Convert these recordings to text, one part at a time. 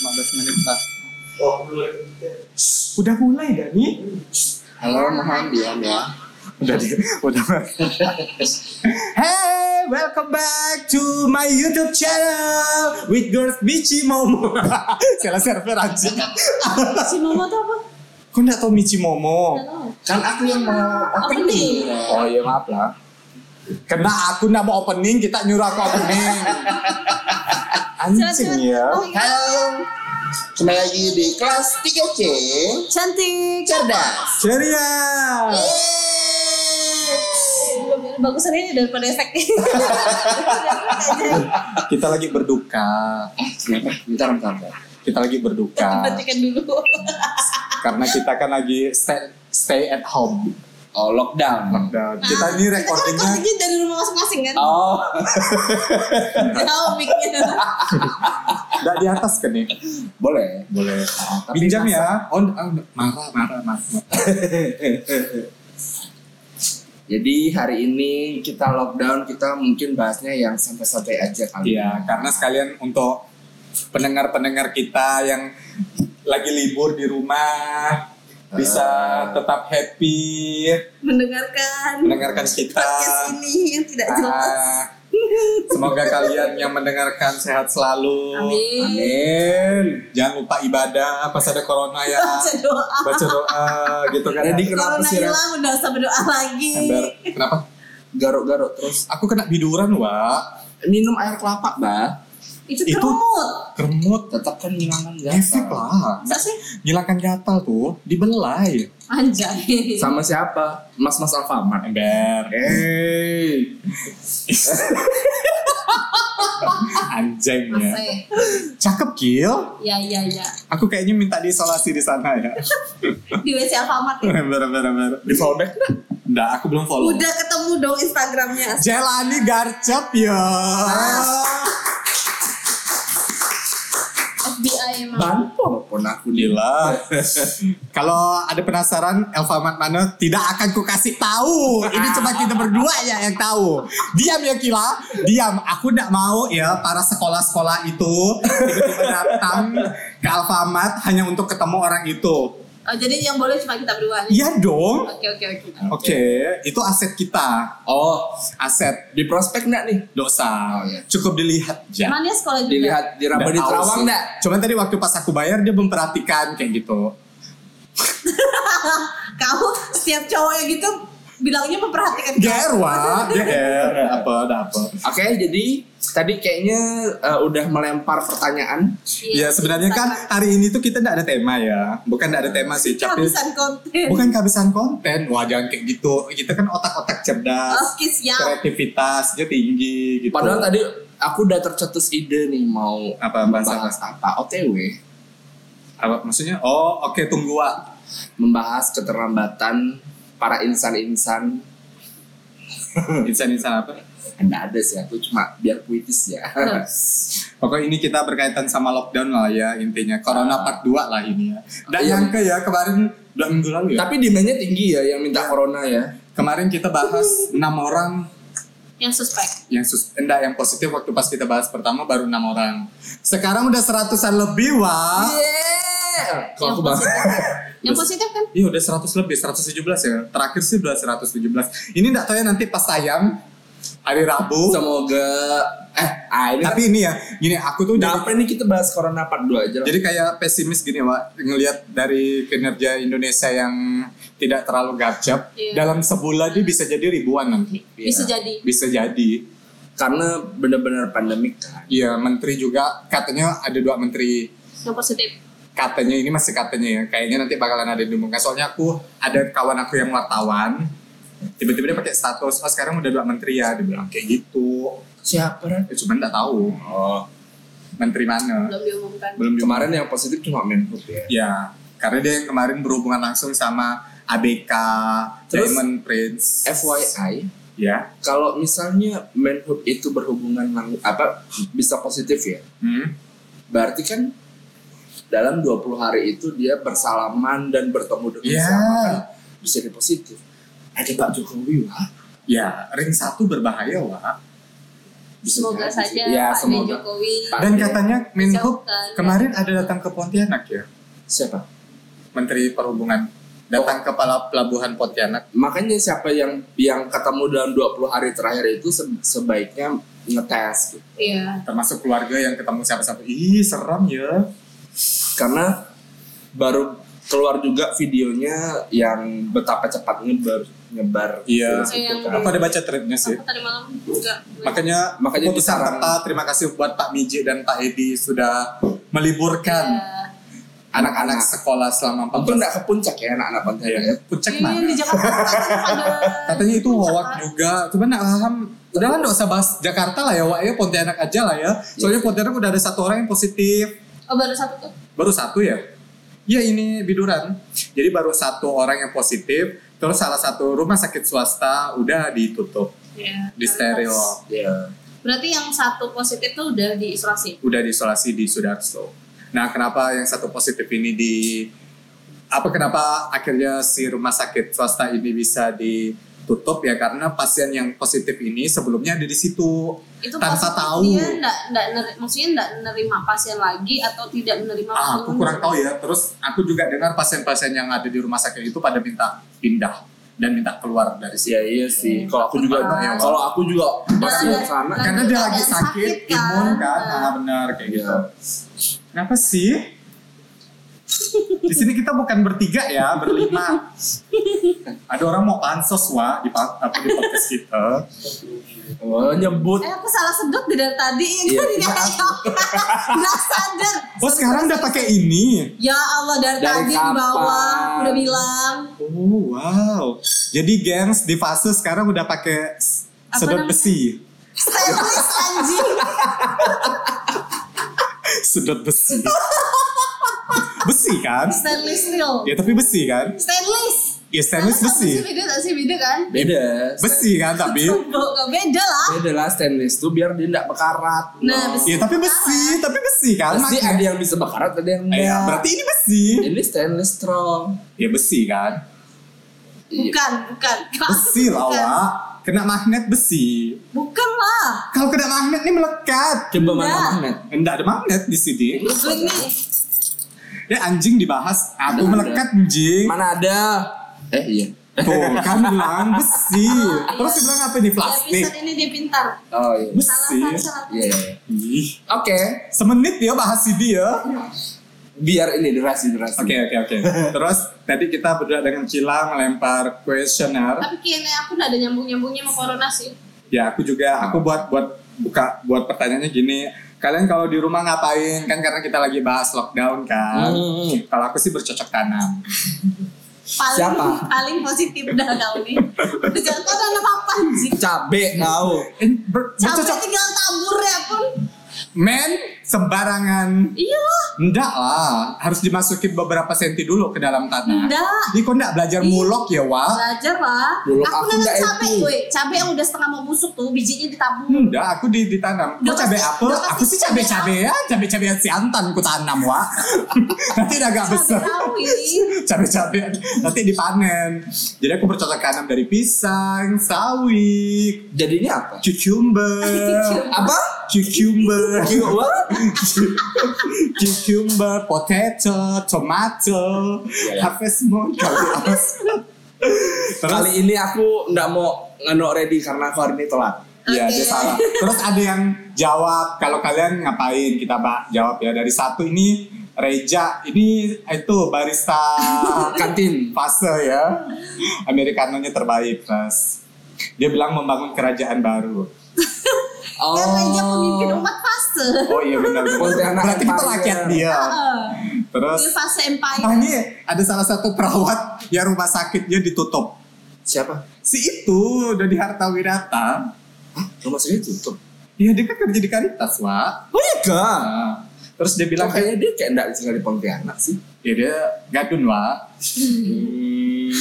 15 menit lah. Udah mulai gak nih? Halo, mohon diam ya. Udah di, udah. hey, welcome back to my YouTube channel with girls Michi Momo. Salah server aja. Si Momo tuh apa? Kau nggak tahu Michi Momo? Kan aku yang mau Opening. Oh iya maaf lah. Karena aku nggak mau opening, kita nyuruh aku opening. Anjing ya. Oh, iya. Halo. Kembali lagi di kelas 3C Cantik. Cerdas. Ceria. Bagusan ini daripada efeknya. Kita lagi berduka. Eh, kenapa? Bentar, bentar, bentar. Kita lagi berduka Perhatikan dulu. karena kita kan lagi stay, stay at home. Oh, lockdown. Lockdown. Kita ini Kita kan recordingnya recordingnya dari rumah masing-masing kan. Oh, Jauh mic-nya. nggak di atas kan nih. boleh. Boleh. Tapi Pinjam masa- ya. Oh, oh, marah, marah, marah. Jadi hari ini kita lockdown, kita mungkin bahasnya yang santai-santai aja kali. Iya, karena sekalian untuk pendengar-pendengar kita yang lagi libur di rumah bisa tetap happy Mendengarkan mendengarkan kita. ini yang tidak jelas. Ah, semoga kalian yang mendengarkan sehat selalu. Amin. Amin. Jangan lupa ibadah pas ada corona ya. Baca doa. Baca doa gitu kan. Jadi kenapa Corona sih hilang udah usah berdoa lagi. Ember. Kenapa? garuk-garuk terus? Aku kena biduran, Wak. Minum air kelapa, Mbak. Itu Itu- kerumut. Kermut. Tetap kan menghilangkan Efek gatal. lah. Masa sih? Ngilangkan gatal tuh dibelai. Anjay. Sama siapa? Mas-mas Alfamart. Ember. Hey. Anjing ya. Masih. Cakep Gil. Ya ya ya. Aku kayaknya minta diisolasi di sana ya. Di WC Alfamart ya. Ember, ember, ember. Di fallback nggak? Nggak, aku belum follow. Udah ketemu dong Instagramnya. Jelani Garcep ya. FBI emang. Banpol pun aku di Gila. Kalau ada penasaran Elvamat mana tidak akan ku kasih tahu. Ini cuma kita berdua ya yang tahu. Diam ya Kila, diam. Aku tidak mau ya para sekolah-sekolah itu tiba-tiba datang ke Alfamart hanya untuk ketemu orang itu. Oh, jadi yang boleh cuma kita berdua nih. Iya dong. Oke oke oke. Oke, itu aset kita. Oh, Aset di prospek nggak nih? dosa. Oh, iya. Cukup dilihat aja. Emang dia sekolah juga. Dilihat di Raba Nggak di Terawang sih. nggak? Cuman tadi waktu pas aku bayar dia memperhatikan kayak gitu. Kamu setiap cowok yang gitu bilangnya memperhatikan. GR wah, GR apa ada apa. Oke, jadi tadi kayaknya eh, udah melempar pertanyaan. Ya Iya, sebenarnya kan hari ini tuh kita tidak ada tema ya, bukan tidak ada tema sih, tapi kehabisan konten. bukan kehabisan konten. Wah jangan kayak gitu. Kita kan otak-otak cerdas, siap. kreativitasnya tinggi gitu. Padahal tadi aku udah tercetus ide nih mau Apa, bahas membahas apa? OTW, apa maksudnya? Oh oke tunggu Wak. membahas keterlambatan para insan-insan. Insan-insan apa? Enggak ada sih, aku cuma biar puitis ya. Pokoknya ini kita berkaitan sama lockdown lah ya intinya. Corona part 2 lah ini ya. Dan Iya. nyangka ya kemarin dua minggu lalu ya. Tapi demandnya tinggi ya yang minta corona ya. Kemarin kita bahas enam orang Yang suspek. yang sus enggak yang positif waktu pas kita bahas pertama baru enam orang. Sekarang udah seratusan lebih wah. Yeah. Kalau Yang aku bahas positif. Yang positif kan? Iya udah 100 lebih, 117 ya. Terakhir sih udah 117. Ini enggak tahu ya nanti pas tayang hari Rabu. semoga eh ah ini Tapi ini ya, gini aku tuh Nah, jadi, apa ini kita bahas corona part 2 aja lah. jadi kayak pesimis gini Wak, ngelihat dari kinerja Indonesia yang tidak terlalu gacap. Iya. Dalam sebulan dia bisa jadi ribuan nanti. Bisa Iya. jadi. Bisa jadi. karena benar-benar pandemik kan. Iya, menteri juga katanya ada dua menteri Yang positif. Katanya ini masih katanya ya kayaknya nanti bakalan ada diumumkan. Soalnya aku ada kawan aku yang wartawan tiba-tiba dia pakai status oh sekarang udah dua menteri ya dia bilang kayak gitu. Siapa ya, cuman nggak tahu. Oh, menteri mana? Belum diumumkan. belum diumumkan. Kemarin yang positif cuma Menhub ya. ya karena dia yang kemarin berhubungan langsung sama ABK Terus? Diamond Prince. FYI, ya kalau misalnya Menhub itu berhubungan lang- apa bisa positif ya, hmm? berarti kan dalam 20 hari itu dia bersalaman dan bertemu dengan Iya. siapa kan bisa jadi positif. Ada Pak Jokowi wah. ya ring satu berbahaya wah Bisa Semoga jadi saja. Ya, Pak semoga. Jokowi Pak Dan katanya Menhub Jauhkan, kemarin ada datang ke Pontianak ya, Siapa? Menteri Perhubungan datang ke pala- pelabuhan Pontianak. Makanya siapa yang yang ketemu dalam 20 hari terakhir itu se- sebaiknya ngetes gitu. Iya. Termasuk keluarga yang ketemu siapa-siapa. Ih, seram ya. Karena baru keluar juga videonya yang betapa cepat nyebar nyebar Iya. itu Yang- kan. Aku ada baca threadnya sih. Aku tadi malam juga. Makanya, Makanya tepat. Terima kasih buat Pak Miji dan Pak Edi sudah meliburkan Iya. anak-anak sekolah selama 14 Untung nggak ke puncak ya anak-anak Iya. ya. Puncak Iya, mana? di Jakarta kan Katanya itu hoak kan. juga. Cuma nggak paham. Udah lah nggak usah bahas Jakarta lah ya, Wak. Ya Pontianak aja lah ya. Soalnya Pontianak udah ada satu orang yang positif. Oh baru satu tuh. Baru satu ya? Iya ini biduran. Jadi baru satu orang yang positif. Terus salah satu rumah sakit swasta udah ditutup, Iya. di steril, Iya. Berarti yang satu positif tuh udah diisolasi. udah diisolasi di Sudarso. Nah kenapa yang satu positif ini di apa kenapa akhirnya si rumah sakit swasta ini bisa ditutup ya karena pasien yang positif ini sebelumnya ada di situ Itu tanpa tahu. Dia enggak, enggak, neri- maksudnya enggak menerima pasien lagi atau tidak menerima Ah, aku kurang tahu ya. Terus aku juga dengar pasien-pasien yang ada di rumah sakit itu pada minta pindah dan minta keluar dari situ. Iya iya sih. Kalau aku juga Ah. kalau aku juga pasti ke sana. Karena dia lagi sakit, sakit, kan? imun kan, Nah. nah, benar kayak gitu. Iya. Kenapa sih? Di sini kita bukan bertiga ya, berlima. Ada orang mau pansos wah di pa- apa di podcast kita. Oh, nyebut. Eh aku salah sedot di dari tadi Iya, ini maaf. Nggak sadar. Oh sekarang udah pakai ini. Ya Allah dari, Dari tadi di kapan? bawah udah bilang. Oh wow. Jadi gengs di fase sekarang udah pakai sedot namanya? besi. Stainless anjing. Sedot besi. Besi kan? Stainless steel. Ya tapi besi kan? Stainless. Ya stainless sih besi. beda tak sih beda kan? Beda. Besi kan tapi. Beda lah. Beda lah stainless tuh biar dia tidak bekarat. Nah, loh. besi. Ya tapi besi, tapi besi kan? Pasti Makanya- ada yang bisa bekarat, ada yang Eh, enggak. ya, berarti ini besi. ini stainless strong. Ya besi kan? Iya. Bukan, bukan. Besi lah. Wak. Kena magnet besi. Bukan lah. Kalau kena magnet ini melekat. Coba mana magnet? Enggak ada magnet di sini. Googling nih. Ya anjing dibahas. Aku Ada. melekat anjing. Mana ada? Eh iya. Tuh kan bilang besi. Terus dia bilang apa ini Di plastik? episode ini dia pintar. Oh iya. Besi. Salah, salah, salah. Iya. iya. Ih, Oke. semenit ya bahas ini ya. Biar ini durasi durasi. Oke oke oke. Terus tadi kita berdua dengan Cila melempar kuesioner. Tapi kayaknya aku udah ada nyambung-nyambungnya sama corona sih. Ya aku juga aku buat buat buka buat pertanyaannya gini. Kalian kalau di rumah ngapain? Kan karena kita lagi bahas lockdown kan. Hmm. Kalau aku sih bercocok tanam. Paling, Siapa? paling positif dah kau nih. Kau ada apa anjing. Cabe tahu. Eh, bercocok tinggal tabur ya pun. Men sembarangan. Iya. Enggak lah, harus dimasukin beberapa senti dulu ke dalam tanah. Enggak. Ini kok enggak belajar mulok ya, Wak? Belajar lah. Bulog aku aku nanam nggak cabe, itu. gue. Cabe yang udah setengah mau busuk tuh, bijinya ditabur. Enggak, aku di, ditanam. Kok pasti- apa? Aku sih cabai-cabai ya, cabai-cabai siantan ku tanam, Wak. nanti udah agak Cabe besar. Cabai-cabai nanti dipanen. Jadi aku bercocok tanam dari pisang, sawi, Jadinya apa? cucumber, Apa? Cucumber, What? cucumber, potato, tomato, harvest moon, Terus Kali ini aku nggak mau ngeno ready karena aku hari ini telat. Iya, Oke. dia salah. Terus ada yang jawab, kalau kalian ngapain kita Pak jawab ya dari satu ini Reja ini itu barista Kantin. fase ya. Americanonya terbaik, Mas. Dia bilang membangun kerajaan baru. Oh. Kan Reja pemimpin umat fase. Oh iya benar. Pontianak Berarti kita Empire. rakyat dia. Heeh. Terus Ini fase empire. ah, ini ada salah satu perawat yang rumah sakitnya ditutup. Siapa? Si itu udah di Harta Wirata. Hah? Rumah sakit tutup. Iya dia kan kerja di Caritas, Wak. Oh iya kan? Nah, terus dia bilang Kayaknya dia kayak nggak tinggal di Pontianak sih. Ya dia gadun wa.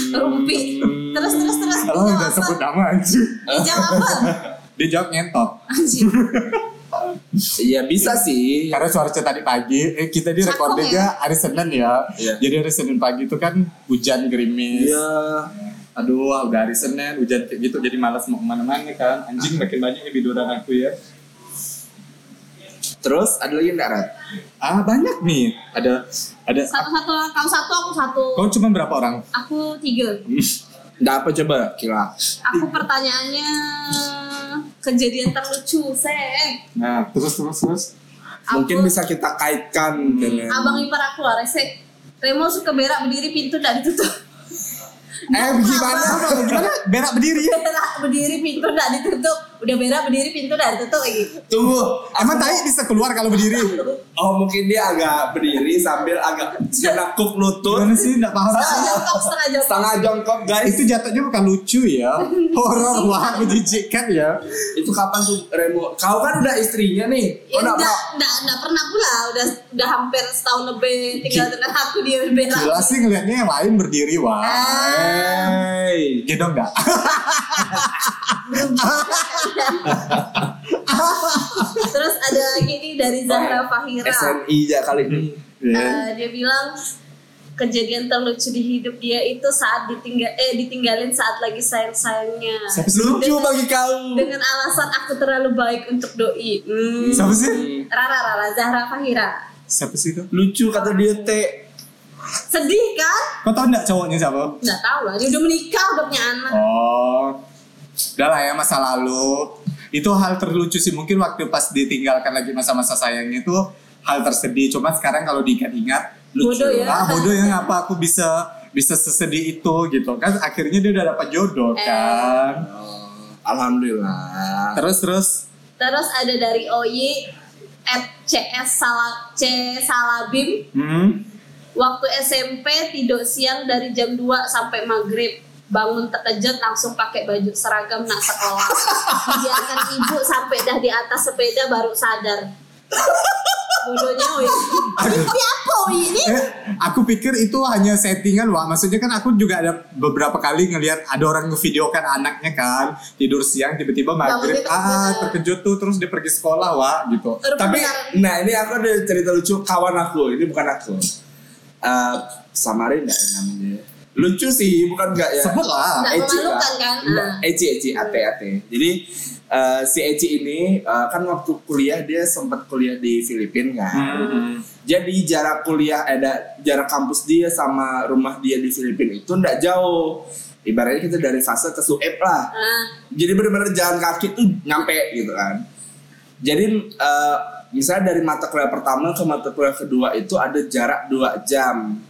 Rumpi. Terus terus terus. Kalau Dia udah sebut nama anjir. Dia jawab apa? Dia jawab ngentot. Anjing. Iya bisa sih. Karena suara tadi pagi, eh, kita di recordingnya hari Senin ya. Iya. Jadi hari Senin pagi itu kan hujan gerimis. Iya. Aduh, udah hari Senin hujan kayak gitu jadi malas mau ke mana-mana kan. Anjing makin banyak ya biduran aku ya. Terus ada lagi enggak Rat? Ah banyak nih. Ada ada. Satu-satu kau satu aku satu. Kau cuma berapa orang? Aku tiga. Enggak apa coba Kila. Aku pertanyaannya kejadian terlucu seh. Nah terus terus terus. Mungkin Aku- bisa kita kaitkan dengan Abang ipar aku lah resek. Remo suka berak berdiri pintu tidak ditutup. Eh gimana? Gimana? Berak berdiri. Berak berdiri pintu tidak ditutup. Udah berak berdiri pintu tidak ditutup lagi. Tunggu. Emang tai bisa keluar kalau berdiri? Oh mungkin dia agak berdiri sambil agak menakuk lutut. Gimana sih? Nggak paham. Setengah jongkok, setengah jongkok. Setengah jongkok guys. Itu jatuhnya bukan lucu ya. Horor wah menjijikkan ya. Itu kapan tuh Remo? Kau kan udah istrinya nih. Ya, enggak enggak, enggak, enggak pernah pula. Udah udah hampir setahun lebih tinggal dengan aku dia berak. Jelas sih ngelihatnya yang lain berdiri wah. Hey. Gendong Terus ada lagi nih dari Zahra Fahira. SNI ya kali ini. Eh, dia bilang kejadian terlucu di hidup dia itu saat ditinggal eh ditinggalin saat lagi sayang-sayangnya. Siapa sih? Lucu bagi kau. Dengan alasan aku terlalu baik untuk doi. Hmm. Siapa sih? Rara Rara Zahra Fahira. Siapa sih itu? Lucu kata dia teh. Sedih kan? Kau tahu nggak cowoknya siapa? Nggak tahu lah. Dia udah menikah, udah punya anak. Oh, udah lah ya masa lalu. Itu hal terlucu sih mungkin waktu pas ditinggalkan lagi masa-masa sayangnya itu hal tersedih. Cuma sekarang kalau diingat-ingat lucu. Bodoh ya. Ah bodoh ya ngapa aku bisa bisa sesedih itu gitu kan? Akhirnya dia udah dapat jodoh Eh. kan. Oh, Alhamdulillah. Terus terus Terus ada dari Oyi at CS C Salabim hmm, Waktu SMP tidur siang dari jam 2 sampai maghrib Bangun terkejut langsung pakai baju seragam nak sekolah Biarkan ibu sampai dah di atas sepeda baru sadar Bodohnya Ini apa ini? eh, aku pikir itu hanya settingan wah. Maksudnya kan aku juga ada beberapa kali ngelihat ada orang ngevideokan anaknya kan tidur siang tiba-tiba maghrib ah terkejut. terkejut tuh terus dia pergi sekolah wah gitu. Rupa Tapi, benar. nah ini aku ada cerita lucu kawan aku. Ini bukan aku. Eh, Samarin nggak ya namanya? Lucu sih, bukan nggak ya? Sebut lah. Eci kan? Ah. Eci, Eci, Ate, Ate. Jadi eh, si Eci ini eh, kan waktu kuliah dia sempat kuliah di Filipina kan. Hmm. Jadi jarak kuliah ada jarak kampus dia sama rumah dia di Filipina itu nggak jauh. Ibaratnya kita dari fase ke Sueb lah. Ah, Jadi bener-bener jalan kaki tuh nyampe gitu kan. Jadi eh, misalnya dari mata kuliah pertama ke mata kuliah kedua itu ada jarak 2 jam.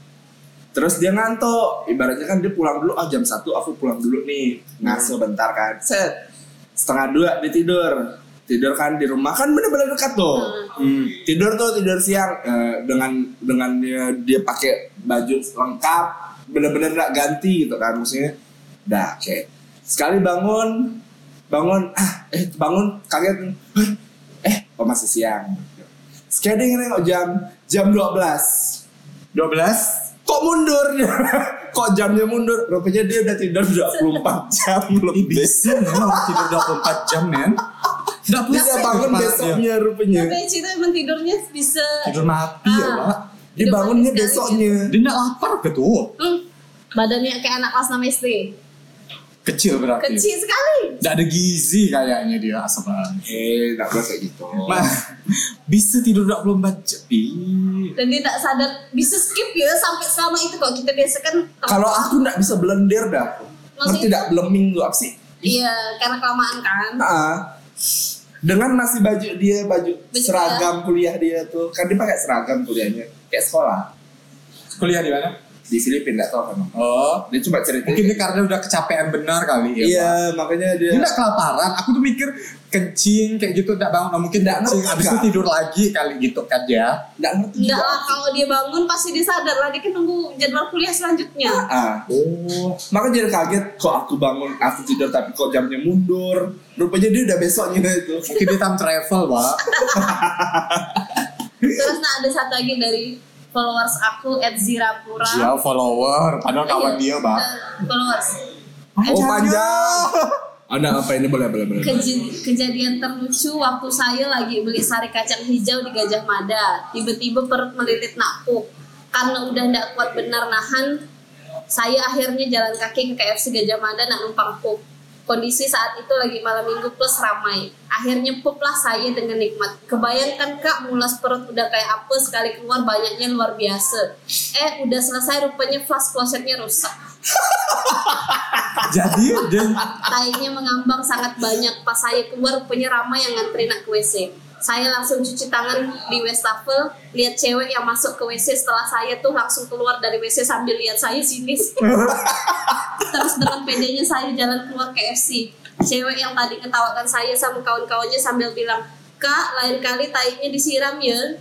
Terus dia ngantuk, ibaratnya kan dia pulang dulu, ah jam 1 aku pulang dulu nih, ngasuh bentar kan. Set, setengah dua dia tidur. Tidur kan di rumah kan bener-bener dekat tuh. Hmm. Tidur tuh tidur siang eh, dengan dengan dia, dia pakai baju lengkap, bener-bener gak ganti gitu kan maksudnya. Dah, oke. Sekali bangun, bangun, ah, eh bangun kaget, "Hah? eh, kok masih siang. Sekali dia nengok jam, jam 12 12 Kok mundur? Kok jamnya mundur? Rupanya dia udah tidur 24 jam Ih, lebih. bisa memang tidur 24 jam men Dia pusing bangun besoknya rupanya. Tapi Eci tuh emang tidurnya bisa. Tidur mati ya Ah. pak Dia Tidur bangunnya pagi sekali besoknya. Dia nggak lapar Hmm, badannya kayak anak kelas 6 SD. Kecil berarti Kecil sekali. Nggak ada gizi kayaknya dia asal Eh, gak boleh kayak gitu. Ma, bisa tidur 24 jam. Dan dia tak sadar bisa skip ya sampai selama itu kok kita biasa kan Kalau aku nggak bisa blender dah. Maksudnya? Tidak blemming tuh apa sih? Iya, karena kelamaan kan. Ah. Dengan masih baju dia baju, Baju seragam kuliah dia tuh kan dia pakai seragam kuliahnya kayak sekolah Kuliah di mana? Di Filipina? Nggak tahu kan Oh. Dia cuma cerita Mungkin dia. karena udah kecapean benar kali ya Pak. iya makanya dia Dia nggak kelaparan, aku tuh mikir kencing kayak gitu nggak bangun, Nah, mungkin nggak Nggak kencing, abis itu tidur lagi kali gitu kan ya. nggak ngerti Enggak juga lah, kalau dia bangun pasti dia sadar lah. Dia kan nunggu jadwal kuliah selanjutnya. ah Oh, makanya jadi kaget kok aku bangun aku tidur tapi kok jamnya mundur. Rupanya dia udah besoknya itu. Mungkin dia time travel, Pak. Terus nah ada satu lagi dari followers aku at Zirapura. Dia follower, padahal kawan dia, Pak. Eh, followers. oh panjang ada apa ini boleh boleh boleh Keji- kejadian terlucu waktu saya lagi beli sari kacang hijau di Gajah Mada. Tiba-tiba perut melilit nakuk. Karena udah ndak kuat benar nahan, saya akhirnya jalan kaki ke KFC Gajah Mada nak numpang pup. Kondisi saat itu lagi malam minggu plus ramai. Akhirnya puplah saya dengan nikmat. Kebayangkan kak mulas perut udah kayak apa sekali keluar banyaknya luar biasa. Eh udah selesai rupanya flash klosetnya rusak. Jadi Tainya mengambang sangat banyak. Pas saya keluar rupanya ramai yang ngantri nak ke WC. Saya langsung cuci tangan di wastafel, lihat cewek yang masuk ke WC setelah saya tuh langsung keluar dari WC sambil lihat saya sinis. Terus dengan pedenya saya jalan keluar KFC. Cewek yang tadi ketawakan saya sama kawan-kawannya sambil bilang, Kak, lain kali tainya disiram ya.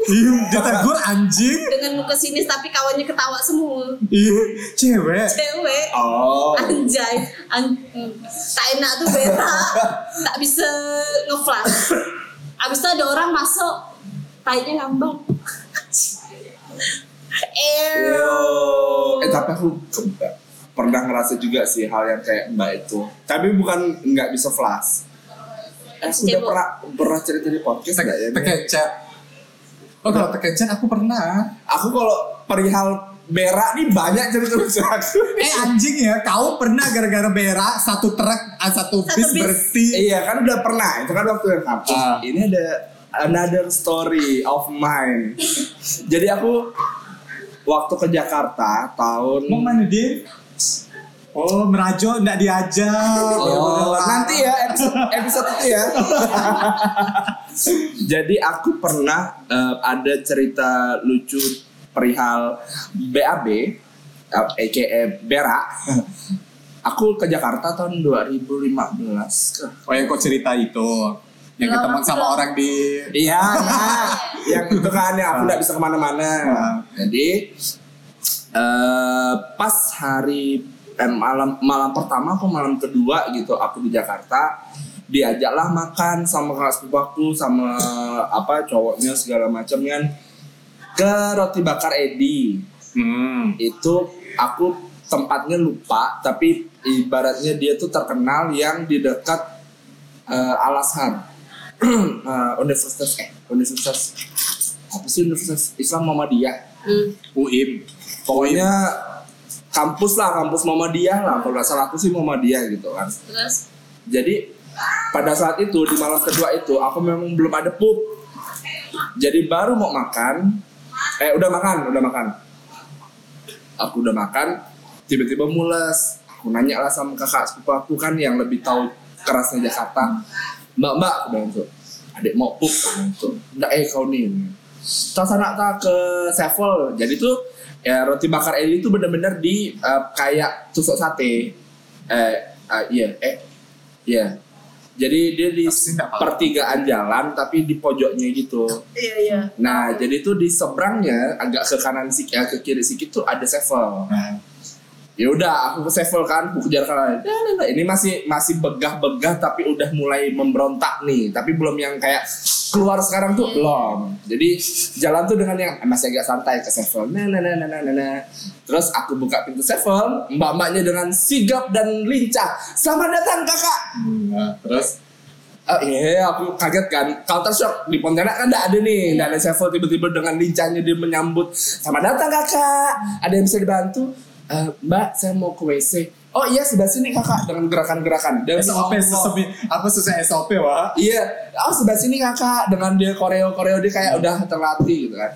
Ih, dia tegur anjing. Dengan muka sinis tapi kawannya ketawa semua. Ih, cewek. Cewek. Oh. Anjay, an tak enak tuh beta, tak bisa ngeflash. Abis itu ada orang masuk, tainya ngambang. Ew. Eh tapi aku pernah ngerasa juga sih hal yang kayak mbak itu. Tapi bukan nggak bisa flash. Eh, sudah Cebok. pernah pernah cerita di podcast nggak ya? Tekencet. Oh kalau tekencet aku pernah. Aku kalau perihal berak nih banyak cerita lucu aku. Eh anjing ya, kau pernah gara-gara berak satu truk, ah, satu Satu bis bis. berhenti. Iya kan udah pernah. Itu kan waktu yang kampus. Ah. Ini ada another story of mine. Jadi aku waktu ke Jakarta tahun Mau mana dia? Oh, merajo enggak diajak. Oh, Ya, nanti ya episode, episode itu ya. Jadi aku pernah eh, ada cerita lucu perihal BAB, eh, aka berak. Aku ke Jakarta tahun 2015. Oh yang kau cerita itu. Yang ketemu sama orang di Iya, nah, yang itu kan yang aku nggak bisa ke mana-mana. Ah. Jadi eh pas hari eh, malam malam pertama aku malam kedua gitu aku di Jakarta diajaklah makan sama sepupu aku sama apa cowoknya segala macam kan ke roti bakar Edi. Hmm. itu aku tempatnya lupa tapi ibaratnya dia tuh terkenal yang di dekat eh, Al-Azhar Eh, Universitas eh Universitas apa sih Universitas Islam Muhammadiyah? Hmm. UIM. pokoknya kampus lah kampus Muhammadiyah lah. Kalau nggak salah aku sih Muhammadiyah gitu kan. Terus? Jadi pada saat itu di malam kedua itu aku memang belum ada pup. Jadi baru mau makan eh udah makan udah makan. Aku udah makan tiba-tiba mules. Aku nanya lah sama kakak sepupu aku kan yang lebih tahu kerasnya Jakarta. Mbak mbak aku bilang tuh adik mau pup tuh enggak eh kau nih. Tas anak tak ke Sevel. Jadi tuh ya roti bakar Eli itu bener-bener di eh, kayak tusuk sate. Eh eh, iya eh iya jadi dia di pertigaan jalan tapi di pojoknya gitu Iya iya. Nah, jadi tuh di seberangnya agak ke kanan sik ya ke kiri sedikit tuh ada sevel. Nah, Ya udah, aku ke sevel kan, aku kejar kanan. Nah, nah, nah, Ini masih masih begah-begah tapi udah mulai memberontak nih, tapi belum yang kayak keluar sekarang tuh belum. Jadi jalan tuh dengan yang masih agak santai ke sevel. Nah, nah, nah, nah, nah, nah, nah. Terus aku buka pintu sevel, mbak-mbaknya dengan sigap dan lincah. Selamat datang kakak. nah, terus Oh iya, aku kaget kan. Counter shock di Pontianak kan enggak ada nih, enggak ada Sevel tiba-tiba dengan lincahnya dia menyambut. Selamat datang kakak. Ada yang bisa dibantu? "Eh, mbak, saya mau ke WC. Oh iya sebelah sini kakak dengan gerakan-gerakan. Dan SOP sesuai apa sesuai SOP wah? Iya, oh sebelah sini kakak dengan dia koreo koreo dia kayak udah terlatih gitu kan.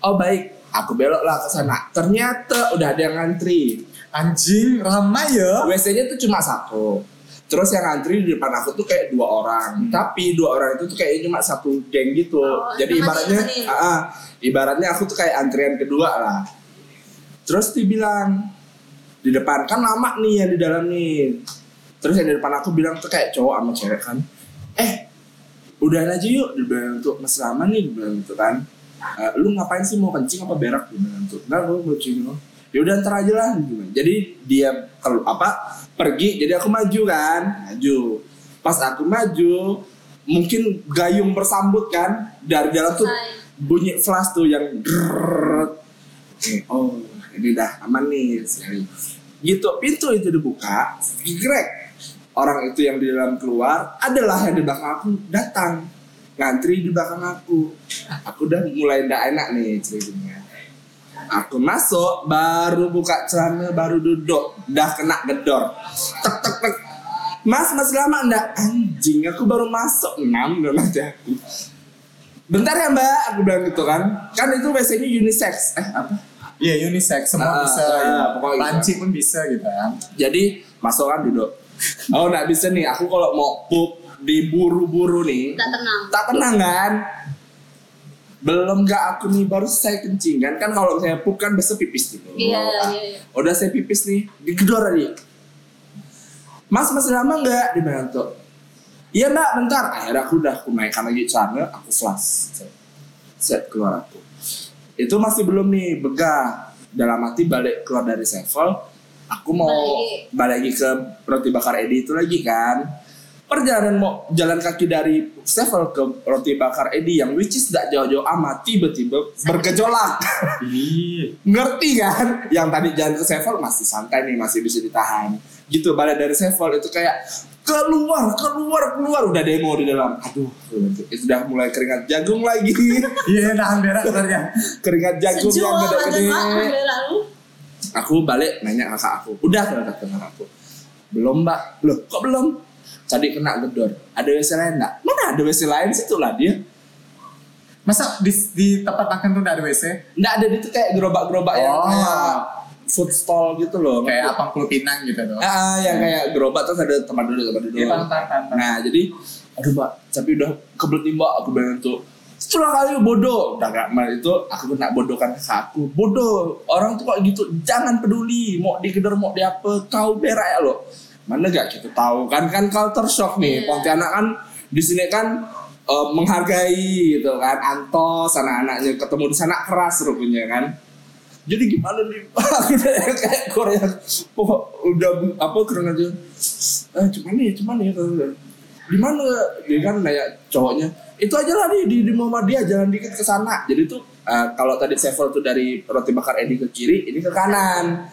Oh baik, aku belok lah ke sana. Ternyata udah ada yang ngantri. Anjing ramai ya. WC-nya tuh cuma satu. Terus yang ngantri di depan aku tuh kayak dua orang. Tapi dua orang itu tuh kayak cuma satu geng gitu. Oh, Jadi ibaratnya, ah, ah, ibaratnya aku tuh kayak antrian kedua lah. Terus dibilang di depan kan lama nih yang di dalam nih. Terus yang di depan aku bilang tuh kayak cowok sama cewek kan. Eh, udah aja yuk. Dia bilang tuh masih lama nih. Dia bilang gitu kan. "Eh, lu ngapain sih mau kencing apa berak? Dia bilang tuh. Nah, gue mau kencing loh. Ya udah ntar aja lah. Dia bilang. Jadi dia kalau apa pergi. Jadi aku maju kan. Maju. Pas aku maju, mungkin gayung bersambut kan dari dalam tuh bunyi flash tuh yang oh ini dah aman nih. Gitu pintu itu dibuka, grek orang itu yang di dalam keluar adalah yang di belakang aku datang ngantri di belakang aku. Aku udah mulai ndak enak nih ceritanya. Aku masuk, baru buka celana, baru duduk, dah kena gedor. Tek tek tek. Mas masih lama enggak? Anjing, aku baru masuk 6 udah nanti aku. Bentar ya mbak, aku bilang gitu kan. Kan itu WC-nya unisex. Eh apa? Iya unisex semua Ah, bisa. ah, ya. pokoknya gitu. Panci pun bisa gitu kan. Jadi masuk kan duduk. Oh nggak bisa nih, aku kalau mau pup diburu-buru nih. Tak tenang. Tak tenang kan? Belum gak aku nih baru saya kencing kan kan kalau saya pup kan biasa pipis gitu. Iya, iya, iya. Udah saya pipis nih, digedor dia. Mas masih lama nggak di mana tuh? Iya mbak, bentar. Akhirnya aku udah aku naikkan lagi celana, aku flash. Set, set keluar aku. Itu masih belum nih begah. Dalam hati balik keluar dari sevel, aku mau Balik. balik lagi ke roti bakar Edi itu lagi kan. Perjalanan mau jalan kaki dari sevel ke roti bakar Edi yang which is gak jauh-jauh amat tiba-tiba bergejolak. Iya. Ngerti kan? Yang tadi jalan ke Sevel masih santai nih, masih bisa ditahan. Gitu, balik dari Sevel itu kayak keluar, keluar, keluar. Udah demo di dalam. Aduh, itu udah mulai keringat jagung lagi. Iya nahan berak sebenarnya. keringat jagung yang gede-gede. Aku balik nanya kakak aku. Udah kata kakak aku. Belum mbak. Loh kok belum? Tadi kena gedor. Ada WC lain enggak? Mana ada WC lain? Situ lah dia. Masa di, di tempat makan tuh nggak ada WC? Enggak ada itu kayak gerobak-gerobak yang Oh. kayak food stall gitu loh. Kayak apa Pinang gitu dong. Ah, yang kayak gerobak terus ada tempat duduk tempat duduk. Iya, tahan. Nah, jadi aduh mbak, tapi udah kebelet nih mbak, aku bilang tuh setelah kali bodoh, udah gak mal itu aku kena bodohkan ke aku bodoh orang tuh kok gitu jangan peduli mau digedor mau di apa kau berak ya lo mana gak kita tahu kan kan culture shock nih Iya. Pontianak kan di sini kan eh, menghargai gitu kan antos anak-anaknya ketemu di sana keras rupanya kan jadi gimana nih? Aku kayak Korea. Oh, udah apa keren aja. Eh cuman nih cuman nih di mana? Dia kan kayak cowoknya. Itu aja lah nih di, di Muhammadiyah jalan dikit ke sana. Jadi tuh eh, kalau tadi Sevel tuh dari roti bakar Edi ke kiri ini ke kanan.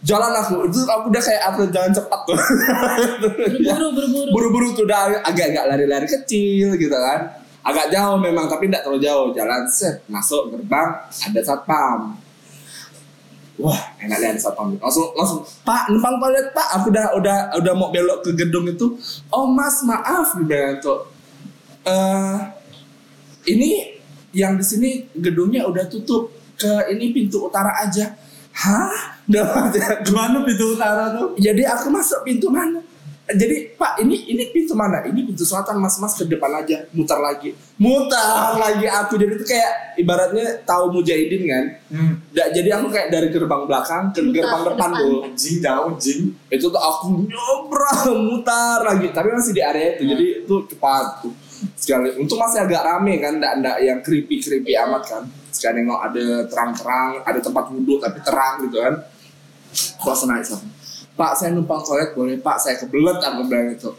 Jalan aku itu aku udah kayak atlet jalan cepat tuh. Berburu, berburu. buru-buru tuh udah agak-agak lari-lari kecil gitu kan agak jauh memang tapi tidak terlalu jauh. Jalan set masuk gerbang ada satpam. Wah enak ada satpam. Langsung langsung pak numpang toilet pak aku udah udah udah mau belok ke gedung itu. Oh mas maaf bilang tuh eh ini yang di sini gedungnya udah tutup ke ini pintu utara aja. Hah? Gimana pintu utara tuh? jadi aku masuk pintu mana? Jadi Pak ini ini pintu mana? Ini pintu selatan Mas. Mas ke depan aja. Mutar lagi. Mutar lagi. Aku jadi itu kayak ibaratnya tahu mujahidin kan? Hmm. Jadi aku kayak dari gerbang belakang ke Mutar gerbang ke depan tuh Anjing jauh jing. itu tuh aku nyobrang mutar lagi. Tapi masih di area itu. Jadi itu cepat tuh. Sekali. Untuk masih agak rame kan? Ndak ndak yang creepy creepy amat kan? Sekali nengok ada terang-terang ada tempat wudhu tapi terang gitu kan? Aku langsung naik sana pak saya numpang toilet boleh pak saya kebelet aku bilang itu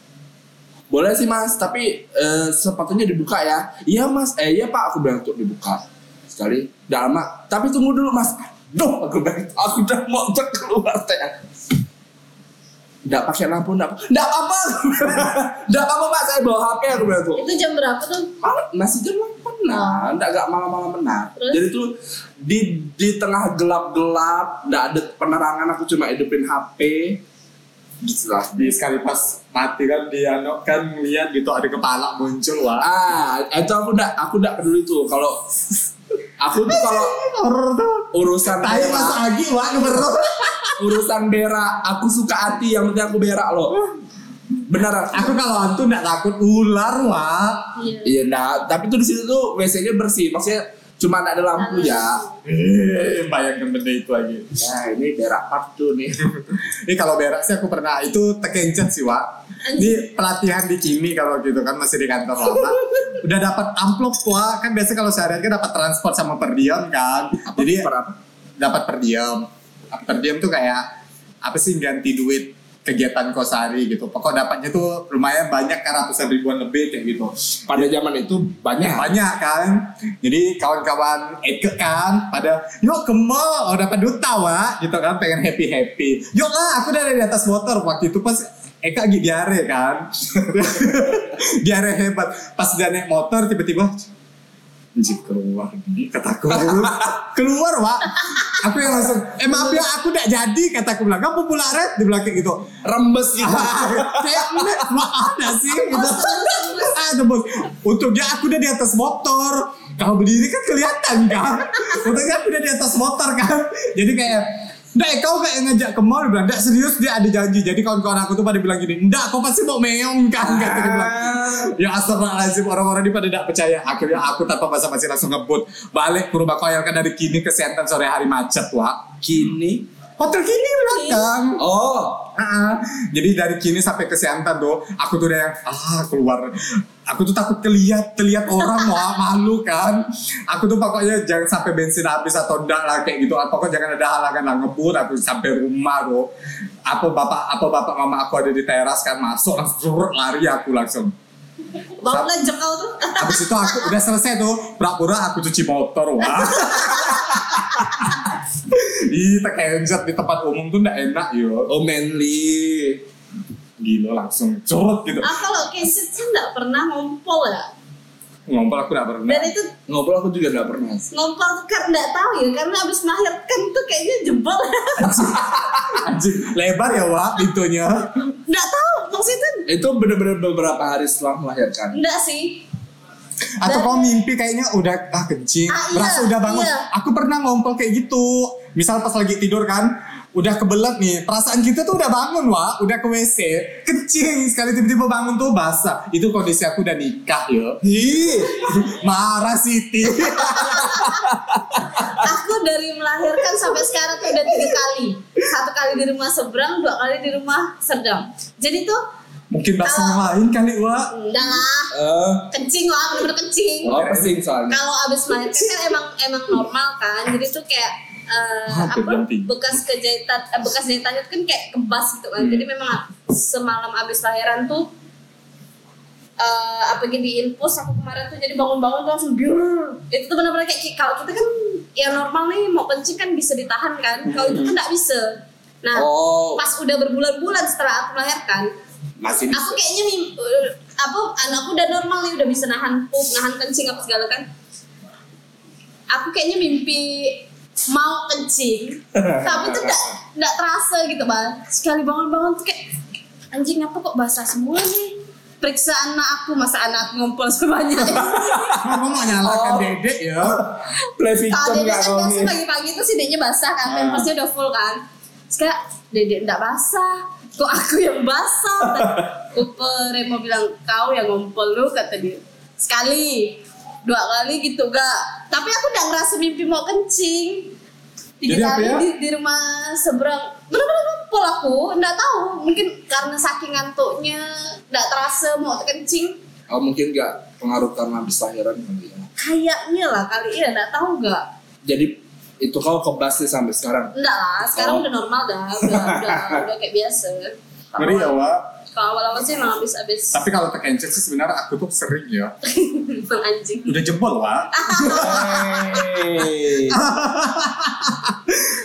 boleh sih mas tapi eh, sepatunya dibuka ya. Iya mas. Eh iya pak aku bilang untuk dibuka. Sekali. Udah lama. Tapi tunggu dulu mas. Duh, aku bilang aku udah mau keluar teh Nggak pakai lampu, nggak Nggak apa-apa Nggak apa-apa pak, saya bawa HP aku bilang tuh Itu jam berapa tuh? Malam, masih jam 8 nah, nggak gak malam-malam benar. Terus? Jadi tuh di di tengah gelap-gelap, nggak ada penerangan, aku cuma hidupin HP. Gitu lah. Di sekali pas mati kan dia no, kan lihat gitu ada kepala muncul wah. Ah, itu aku udah aku udah peduli tuh kalau aku tuh kalau urusan Tai mas Agi bener. urusan berak, aku suka hati yang penting aku berak loh. Benar. Aku kalau hantu nggak takut ular wah. Iya. Iya, nah, tapi tuh di situ tuh WC-nya bersih. Maksudnya cuma nggak ada lampu ya. Eh, bayangkan benda itu lagi. Ya, ini berak part tuh nih. Ini kalau berak sih aku pernah itu tekencet sih Wak. Ini pelatihan di Kimi kalau gitu kan masih di kantor lama. Udah dapat amplop Wak. Kan biasa kalau sehari kan dapat transport sama per diem kan. Jadi per apa? dapat per diem. Per diem tuh kayak apa sih ganti duit kegiatan kosari gitu. Pokok dapatnya tuh lumayan banyak kan ratusan ribuan lebih kayak gitu. Pada zaman itu banyak. Banyak kan. Jadi kawan-kawan Eke kan pada yuk ke mall oh dapat duta wa gitu kan pengen happy happy. Yuk lah aku udah ada di atas motor waktu itu pas Eka lagi diare kan. diare hebat. Pas dia naik motor tiba-tiba Anjing keluar kataku. Keluar wa aku yang langsung eh maaf ya aku tidak jadi kataku bilang. Kamu pula red di belakang gitu. Rembes gitu. kayak "Nek, mak ada sih? Gitu. Ada bos untungnya aku udah di atas motor. Kalau berdiri kan kelihatan kan? Untungnya aku udah di atas motor kan? Jadi kayak Nggak, kau kayak ngajak ke mall bilang, nggak serius dia ada janji. Jadi kawan-kawan aku tuh pada bilang gini, nggak, kau pasti mau meong kan? Kata dia bilang. Ya astagfirullahaladzim, orang-orang ini pada tidak percaya. Akhirnya aku tanpa basa-basi langsung ngebut. Balik ke rumah koyal kan dari kini ke Siantan sore hari macet, Wak. Kini. Hotel kini belakang. Oh. Ah, jadi dari kini sampai ke Siantan tuh, aku tuh udah yang ah keluar. Aku tuh takut keliat, keliat orang wah malu kan. Aku tuh pokoknya jangan sampai bensin habis atau enggak lah kayak gitu. Pokoknya jangan ada halangan lah ngebut. Aku sampai rumah tuh. Apa bapak, apa bapak mama aku ada di teras kan masuk langsung lari aku langsung. Bangunlah jekau tuh. Habis itu aku udah selesai tuh, pura-pura aku cuci motor wah. Ih, terkenjot di tempat umum tuh nggak enak yo. Oh manly. Gila langsung curut gitu. Ah kalau kesit sih nggak pernah ngompol ya. Ngompol aku nggak pernah. Dan itu Ngobrol aku juga gak pernah. ngompol tuh kan nggak tahu ya karena abis melahirkan tuh kayaknya jebol. Anjing, lebar ya Wak pintunya. Nggak tahu maksudnya Itu bener-bener beberapa hari setelah melahirkan. nggak sih. Atau kau mimpi kayaknya udah ah kencing, Ah, iya, berasa udah bangun. iya. Aku pernah ngompol kayak gitu. Misal pas lagi tidur kan, udah kebelet nih. Perasaan kita tuh udah bangun Wak, udah ke WC, kencing. Sekali tiba-tiba bangun tuh basah. Itu kondisi aku udah nikah yo. Ih. Marah Siti. Aku dari melahirkan sampai sekarang tuh udah tiga kali. Satu kali di rumah seberang, dua kali di rumah serdam. Jadi tuh Mungkin basah lain kali Wak. enggak lah. Eh, Kencing lah, bener-bener kencing. oh pesing soalnya. Kalau abis melahirkan kan emang emang normal kan. Jadi tuh kayak Hampir apa bekas kejahitan eh, bekas jahitannya kan kayak kebas gitu kan. Jadi memang semalam abis lahiran tuh eh apa gitu di infus aku kemarin tuh jadi bangun-bangun tuh langsung biur itu tuh benar-benar kayak kalau kita kan yang normal nih mau kencing kan bisa ditahan kan kalau itu tuh nggak bisa nah Oh. pas udah berbulan-bulan setelah aku melahirkan Masih aku kayaknya mim- eh, apa anakku udah normal nih udah bisa nahan pup nahan kencing apa segala kan. Aku kayaknya mimpi mau kencing tapi tuh nggak nggak terasa gitu bang. Sekali bangun-bangun tuh kayak anjing apa kok basah semua nih? Periksa anak aku masa anak ngumpul sebanyak Kamu mau nyalakan Oh. dedek ya. play victim dedek gak kan pagi-pagi tuh si dedeknya basah kan pampersnya udah full kan. Kayak dedek nggak basah kok aku yang basah? Uper mau bilang kau yang ngumpul lu kata dia. Sekali dua kali gitu gak tapi aku udah ngerasa mimpi mau kencing. Tiga Jadi kali ya? di, di rumah seberang. Bener-bener ngumpul aku nggak tahu. Mungkin karena saking ngantuknya nggak terasa mau kencing. Oh mungkin gak pengaruh karena habis lahiran kali ya. kayaknya lah kali ya nggak tahu nggak Jadi itu kau kebas nih sampai sekarang. Enggak lah, sekarang Oh. udah normal dah, udah, udah, udah kayak biasa. Ngeri ya Wak. Kalau awal-awal sih emang habis-habis Tapi kalau terkencet sih sebenarnya aku tuh sering ya. emang anjing. Udah jebol. Hey.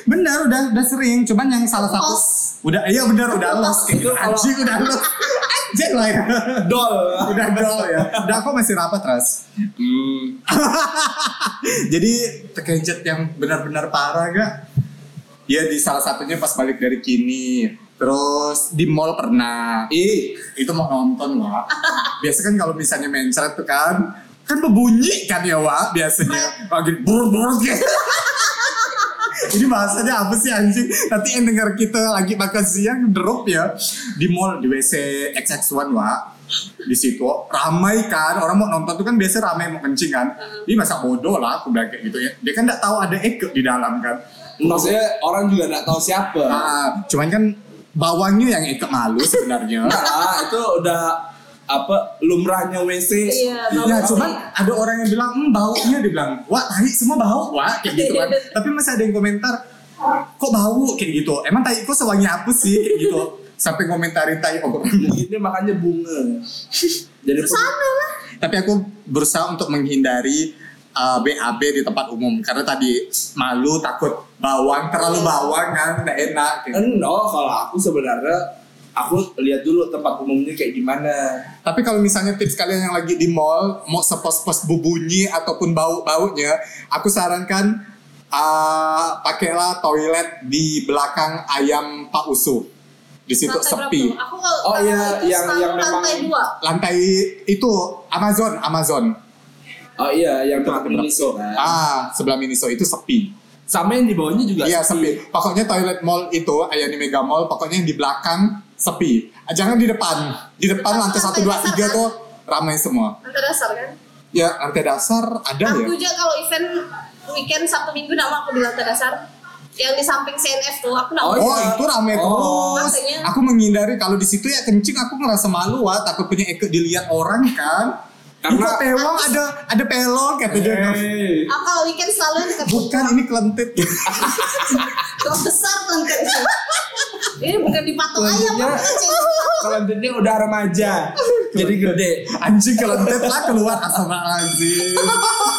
Bener udah udah sering, cuman yang salah satu Los. udah iya bener udah los kayak gitu. Itu kalau- Anjing udah los. Anjing lah ya. Dol. Udah dol ya. Udah aku masih rapat ras. Hmm. Jadi terkencet yang benar-benar parah gak? Ya di salah satunya pas balik dari kini. Terus di mall pernah. Ih. Itu mau nonton Wak. Biasa kan kalau misalnya mencret tuh kan kan berbunyi kan ya Wak biasanya. Lagi bur bur gitu. Ini bahasanya apa sih anjing? Nanti yang denger kita lagi makan siang drop ya di mall di WC XX1 Wak. Di situ ramai kan orang mau nonton tuh kan biasa ramai mau kencing kan. Ini masa bodoh lah aku bilang kayak gitu ya. Dia kan nggak tahu ada Eke di dalam kan. Maksudnya orang juga gak tahu siapa. Ah, cuman kan bawangnya yang Eke malu sebenarnya. Lah, itu udah apa lumrahnya WC. Iya, Ya bagus cuman ada orang yang bilang, hmm baunya dia bilang, wah tai semua bau, wah kayak gitu kan. Tapi masih ada yang komentar, kok bau kayak gitu. Emang tai kok sewangi apa sih kayak gitu. Sampai komentarin tai oh, Ini makanya bunga. Jadi pun- sana lah. Tapi aku berusaha untuk menghindari uh, BAB di tempat umum karena tadi malu takut bawang terlalu bawang kan nggak enak. Gitu. no, kalau aku sebenarnya aku lihat dulu tempat umumnya kayak gimana. Tapi kalau misalnya tips kalian yang lagi di mall mau sepos-pos bubunyi ataupun bau-baunya, aku sarankan ah, pakailah toilet di belakang ayam Pak Usu. Di situ Lantai sepi. Aku kalau Oh, iya, yang- yang memang- lantai dua. Lantai itu Amazon, Amazon. Oh iya, yang tempat Miniso kan. Ah, sebelah Miniso itu sepi. Sama yang di bawahnya juga Iya sepi. Pokoknya toilet mall itu, Ayani Mega Mall, pokoknya yang di belakang sepi. Ah, Jangan di depan. Di depan lantai satu dua tiga kan? tuh ramai semua. Lantai dasar kan? Ya lantai dasar ada ya. Aku juga kalau event weekend Sabtu Minggu nak mau aku di lantai dasar. Yang di samping CNF tuh aku nak Oh, Oh, itu rame Oh, terus. Aku menghindari kalau di situ ya kencing aku ngerasa malu wah takut punya ikut dilihat orang kan. Karena- pelong ada ada pelong kata dia. Hey. Aku kalau weekend selalu yang dekat Bukan ini kelentit. Kok besar lengket Ini bukan dipatok ayam Kelentiknya- Kelentiknya udah remaja. Jadi gede. Anjing kelentit lah keluar astagfirullahaladzim.